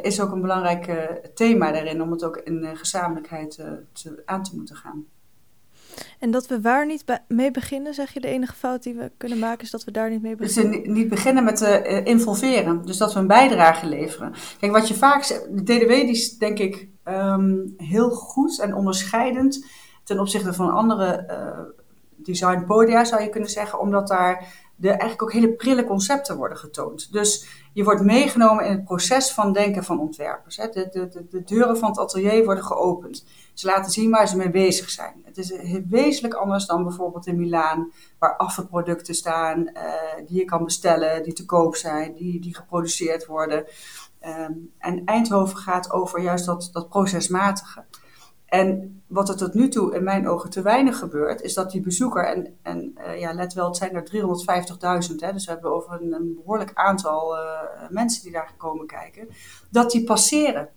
is ook een belangrijk thema daarin om het ook in gezamenlijkheid te, aan te moeten gaan. En dat we waar niet mee beginnen, zeg je, de enige fout die we kunnen maken is dat we daar niet mee dus beginnen? Dus niet beginnen met involveren, dus dat we een bijdrage leveren. Kijk, wat je vaak zegt, de DDW die is denk ik um, heel goed en onderscheidend ten opzichte van andere designpodia, zou je kunnen zeggen, omdat daar de, eigenlijk ook hele prille concepten worden getoond. Dus je wordt meegenomen in het proces van denken van ontwerpers. Hè. De, de, de, deuren van het atelier worden geopend. Ze laten zien waar ze mee bezig zijn. Het is wezenlijk anders dan bijvoorbeeld in Milaan, waar afvalproducten staan uh, die je kan bestellen, die te koop zijn, die, die geproduceerd worden. Um, en Eindhoven gaat over juist dat, dat procesmatige. En wat er tot nu toe in mijn ogen te weinig gebeurt, is dat die bezoeker, en, en uh, ja, let wel, het zijn er 350.000, dus we hebben over een, behoorlijk aantal mensen die daar komen kijken, dat die passeren.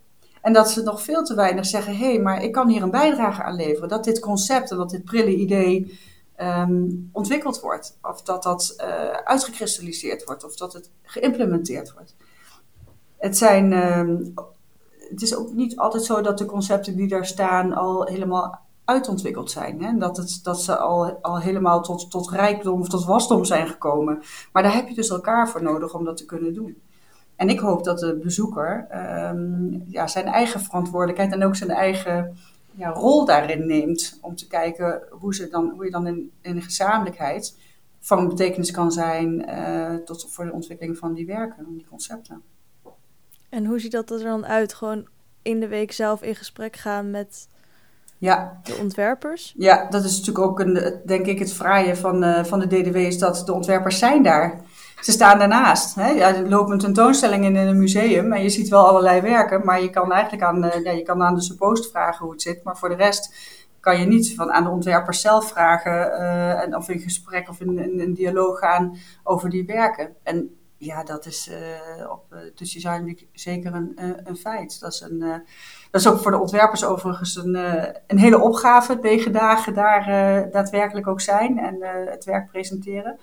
En dat ze nog veel te weinig zeggen: hé, hey, maar ik kan hier een bijdrage aan leveren. Dat dit concept en dat dit prille idee um, ontwikkeld wordt. Of dat dat uh, uitgekristalliseerd wordt. Of dat het geïmplementeerd wordt. Het zijn um, het is ook niet altijd zo dat de concepten die daar staan al helemaal uitontwikkeld zijn. Hè? Dat, het, dat ze al, al helemaal tot, tot rijkdom of tot wasdom zijn gekomen. Maar daar heb je dus elkaar voor nodig om dat te kunnen doen. En ik hoop dat de bezoeker um, ja, zijn eigen verantwoordelijkheid en ook zijn eigen ja, rol daarin neemt. Om te kijken hoe, ze dan, hoe je dan in, in de gezamenlijkheid van betekenis kan zijn uh, tot voor de ontwikkeling van die werken, die concepten. En hoe ziet dat er dan uit? Gewoon in de week zelf in gesprek gaan met ja. de ontwerpers? Ja, dat is natuurlijk ook een, denk ik het fraaie van, uh, van de DDW is dat de ontwerpers zijn daar. Ze staan daarnaast. Hè? Ja, er loopt een tentoonstelling in, een museum en je ziet wel allerlei werken, maar je kan eigenlijk aan, uh, ja, je kan aan de suppost vragen hoe het zit, maar voor de rest kan je niet van aan de ontwerpers zelf vragen uh, en, of in gesprek of in, in dialoog gaan over die werken. En ja, dat is uh, op uh, dus Design Week zeker een, uh, een feit. Dat is, een, dat is ook voor de ontwerpers overigens een, een hele opgave, negen dagen daar daadwerkelijk ook zijn en het werk presenteren.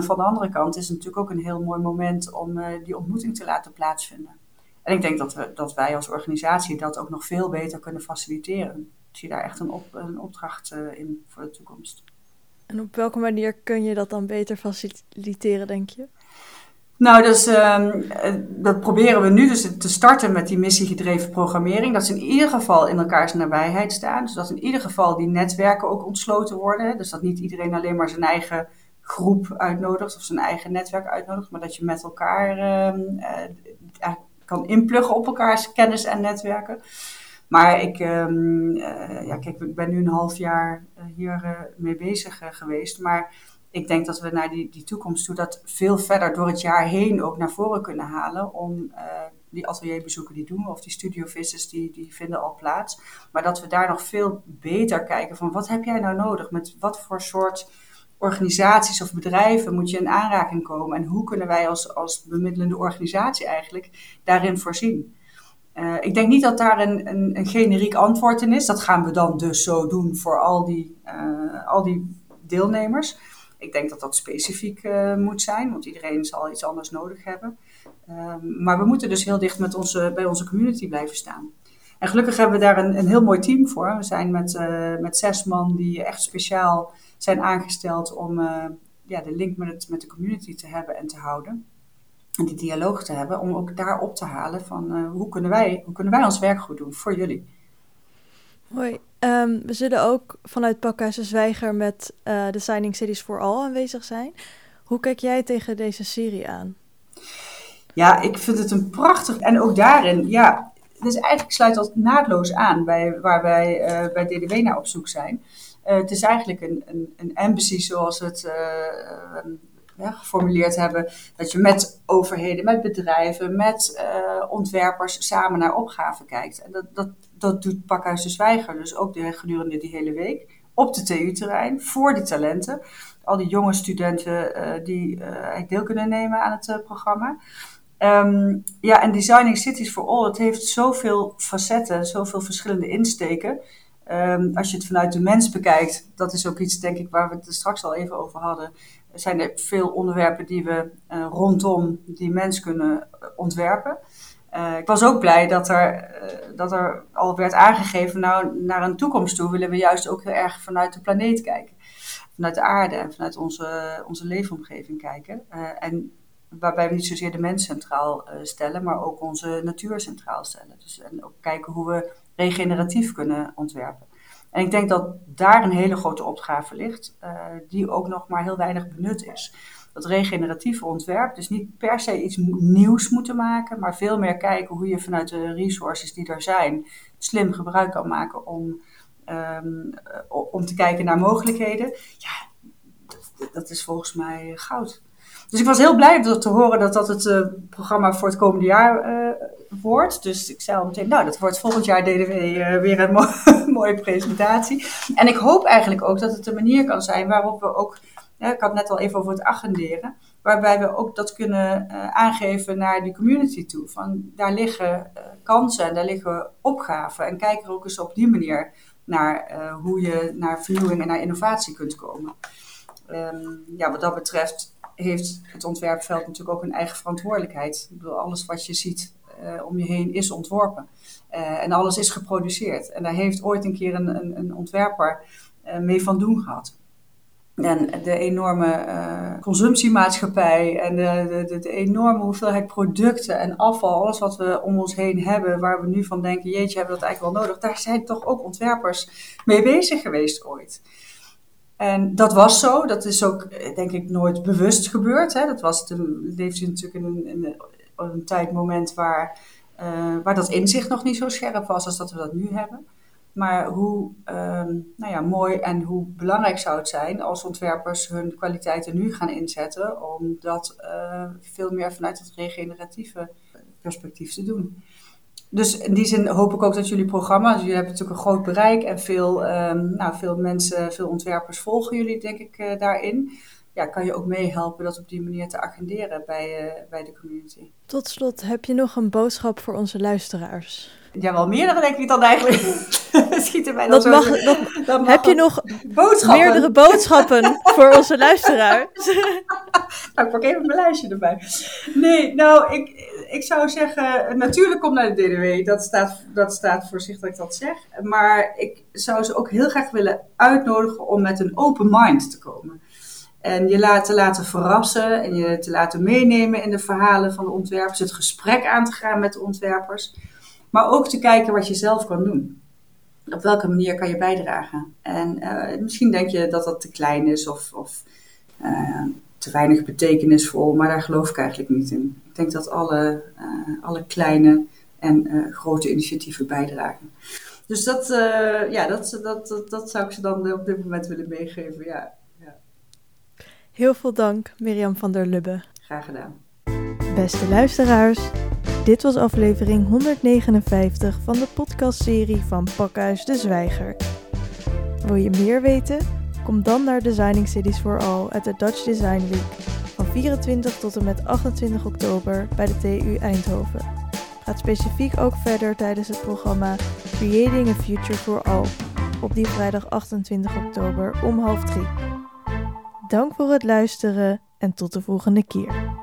van de andere kant is het natuurlijk ook een heel mooi moment om die ontmoeting te laten plaatsvinden. En ik denk dat, we, dat wij als organisatie dat ook nog veel beter kunnen faciliteren. Ik zie daar echt een, op, een opdracht in voor de toekomst. En op welke manier kun je dat dan beter faciliteren, denk je? Nou, dus, um, dat proberen we nu dus te starten met die missiegedreven programmering. Dat ze in ieder geval in elkaars nabijheid staan. Dus dat in ieder geval die netwerken ook ontsloten worden. Dus dat niet iedereen alleen maar zijn eigen groep uitnodigt of zijn eigen netwerk uitnodigt. Maar dat je met elkaar um, uh, kan inpluggen op elkaars kennis en netwerken. Maar ik, um, uh, ja, kijk, ik ben nu een half jaar hier mee bezig geweest. Maar ik denk dat we naar die, die toekomst toe dat veel verder door het jaar heen ook naar voren kunnen halen. Om uh, die atelierbezoeken die doen, of die studiovisits, die, die vinden al plaats. Maar dat we daar nog veel beter kijken van wat heb jij nou nodig? Met wat voor soort organisaties of bedrijven moet je in aanraking komen? En hoe kunnen wij als, als bemiddelende organisatie eigenlijk daarin voorzien? Uh, ik denk niet dat daar een, een, een, generiek antwoord in is. Dat gaan we dan dus zo doen voor al die, uh, al die deelnemers. Ik denk dat dat specifiek uh, moet zijn, want iedereen zal iets anders nodig hebben. Um, maar we moeten dus heel dicht met onze, bij onze community blijven staan. En gelukkig hebben we daar een, een heel mooi team voor. We zijn met, uh, met zes man die echt speciaal zijn aangesteld om uh, ja, de link met, het, met de community te hebben en te houden. En die dialoog te hebben, om ook daar op te halen van hoe, kunnen wij, hoe kunnen wij ons werk goed doen voor jullie. Hoi, um, we zullen ook vanuit Pakhuizen Zwijger met uh, Designing Cities for All aanwezig zijn. Hoe kijk jij tegen deze serie aan? Ja, ik vind het een prachtig. En ook daarin, ja, dus eigenlijk sluit dat naadloos aan bij waar wij uh, bij DDW naar op zoek zijn. Uh, het is eigenlijk een, een, een embassy zoals we het ja, geformuleerd hebben. Dat je met overheden, met bedrijven, met ontwerpers samen naar opgaven kijkt. En dat, dat, dat doet Pakhuis de Zwijger dus ook de, gedurende die hele week. Op de TU-terrein, voor die talenten. Al die jonge studenten uh, die eigenlijk deel kunnen nemen aan het uh, programma. Um, ja, en Designing Cities for All, het heeft zoveel facetten, zoveel verschillende insteken. Um, als je het vanuit de mens bekijkt, dat is ook iets, denk ik, waar we het straks al even over hadden. Er zijn er veel onderwerpen die we rondom die mens kunnen ontwerpen. Uh, ik was ook blij dat er, uh, dat er al werd aangegeven, nou, naar een toekomst toe willen we juist ook heel erg vanuit de planeet kijken. Vanuit de aarde en vanuit onze, onze leefomgeving kijken. Uh, en waarbij we niet zozeer de mens centraal stellen, maar ook onze natuur centraal stellen. Dus, en ook kijken hoe we regeneratief kunnen ontwerpen. En ik denk dat daar een hele grote opgave ligt, die ook nog maar heel weinig benut is. Dat regeneratieve ontwerp, dus niet per se iets nieuws moeten maken, maar veel meer kijken hoe je vanuit de resources die er zijn slim gebruik kan maken om, um, om te kijken naar mogelijkheden. Ja, dat, dat is volgens mij goud. Dus ik was heel blij te horen dat dat het uh, programma voor het komende jaar uh, wordt. Dus ik zei al meteen, nou, dat wordt volgend jaar DDW uh, weer een mo mooie presentatie. En ik hoop eigenlijk ook dat het een manier kan zijn waarop we ook, ik had net al even over het agenderen, waarbij we ook dat kunnen aangeven naar de community toe. Van daar liggen kansen en daar liggen opgaven. En kijk er ook eens op die manier naar hoe je naar vernieuwing en naar innovatie kunt komen. Um, ja, wat dat betreft heeft het ontwerpveld natuurlijk ook een eigen verantwoordelijkheid. Ik bedoel, alles wat je ziet om je heen is ontworpen. En alles is geproduceerd. En daar heeft ooit een keer een, een, een ontwerper mee van doen gehad. En de enorme consumptiemaatschappij en de, de, enorme hoeveelheid producten en afval, alles wat we om ons heen hebben, waar we nu van denken, jeetje, hebben we dat eigenlijk wel nodig, daar zijn toch ook ontwerpers mee bezig geweest ooit. En dat was zo. Dat is ook, eh, denk ik, nooit bewust gebeurd. Hè. Dat was de, leefde natuurlijk in een, in een tijdmoment waar, uh, waar dat inzicht nog niet zo scherp was als dat we dat nu hebben. Maar hoe um, nou ja, mooi en hoe belangrijk zou het zijn als ontwerpers hun kwaliteiten nu gaan inzetten om dat uh, veel meer vanuit het regeneratieve perspectief te doen dus in die zin hoop ik ook dat jullie programma, dus jullie hebben natuurlijk een groot bereik en veel, um, nou, veel mensen, veel ontwerpers volgen jullie denk ik uh, daarin. Ja, kan je ook meehelpen dat op die manier te agenderen bij, uh, bij de community. Tot slot, heb je nog een boodschap voor onze luisteraars? Ja, wel meerdere denk ik dan eigenlijk. Schieten mij dan dat zo. Mag, dat, mag heb je nog boodschappen. meerdere boodschappen voor onze luisteraars? nou, ik pak even mijn lijstje erbij. Nee, nou, ik, ik zou zeggen, natuurlijk kom naar de DDW. Dat staat, dat staat voor zich dat ik dat zeg. Maar ik zou ze ook heel graag willen uitnodigen om met een open mind te komen. En je te laten verrassen en je te laten meenemen in de verhalen van de ontwerpers. Het gesprek aan te gaan met de ontwerpers. Maar ook te kijken wat je zelf kan doen. Op welke manier kan je bijdragen? En uh, misschien denk je dat dat te klein is of, of uh, te weinig betekenisvol, maar daar geloof ik eigenlijk niet in. Ik denk dat alle, uh, alle kleine en grote initiatieven bijdragen. Dus dat, ja, dat, dat, dat, dat, zou ik ze dan op dit moment willen meegeven. Ja, ja. Heel veel dank, Mirjam van der Lubbe. Graag gedaan. Beste luisteraars, dit was aflevering 159 van de podcastserie van Pakhuis de Zwijger. Wil je meer weten? Kom dan naar Designing Cities for All at de Dutch Design Week van 24 tot en met 28 oktober bij de TU Eindhoven. Gaat specifiek ook verder tijdens het programma Creating a Future for All op die vrijdag 28 oktober om half drie. Dank voor het luisteren en tot de volgende keer.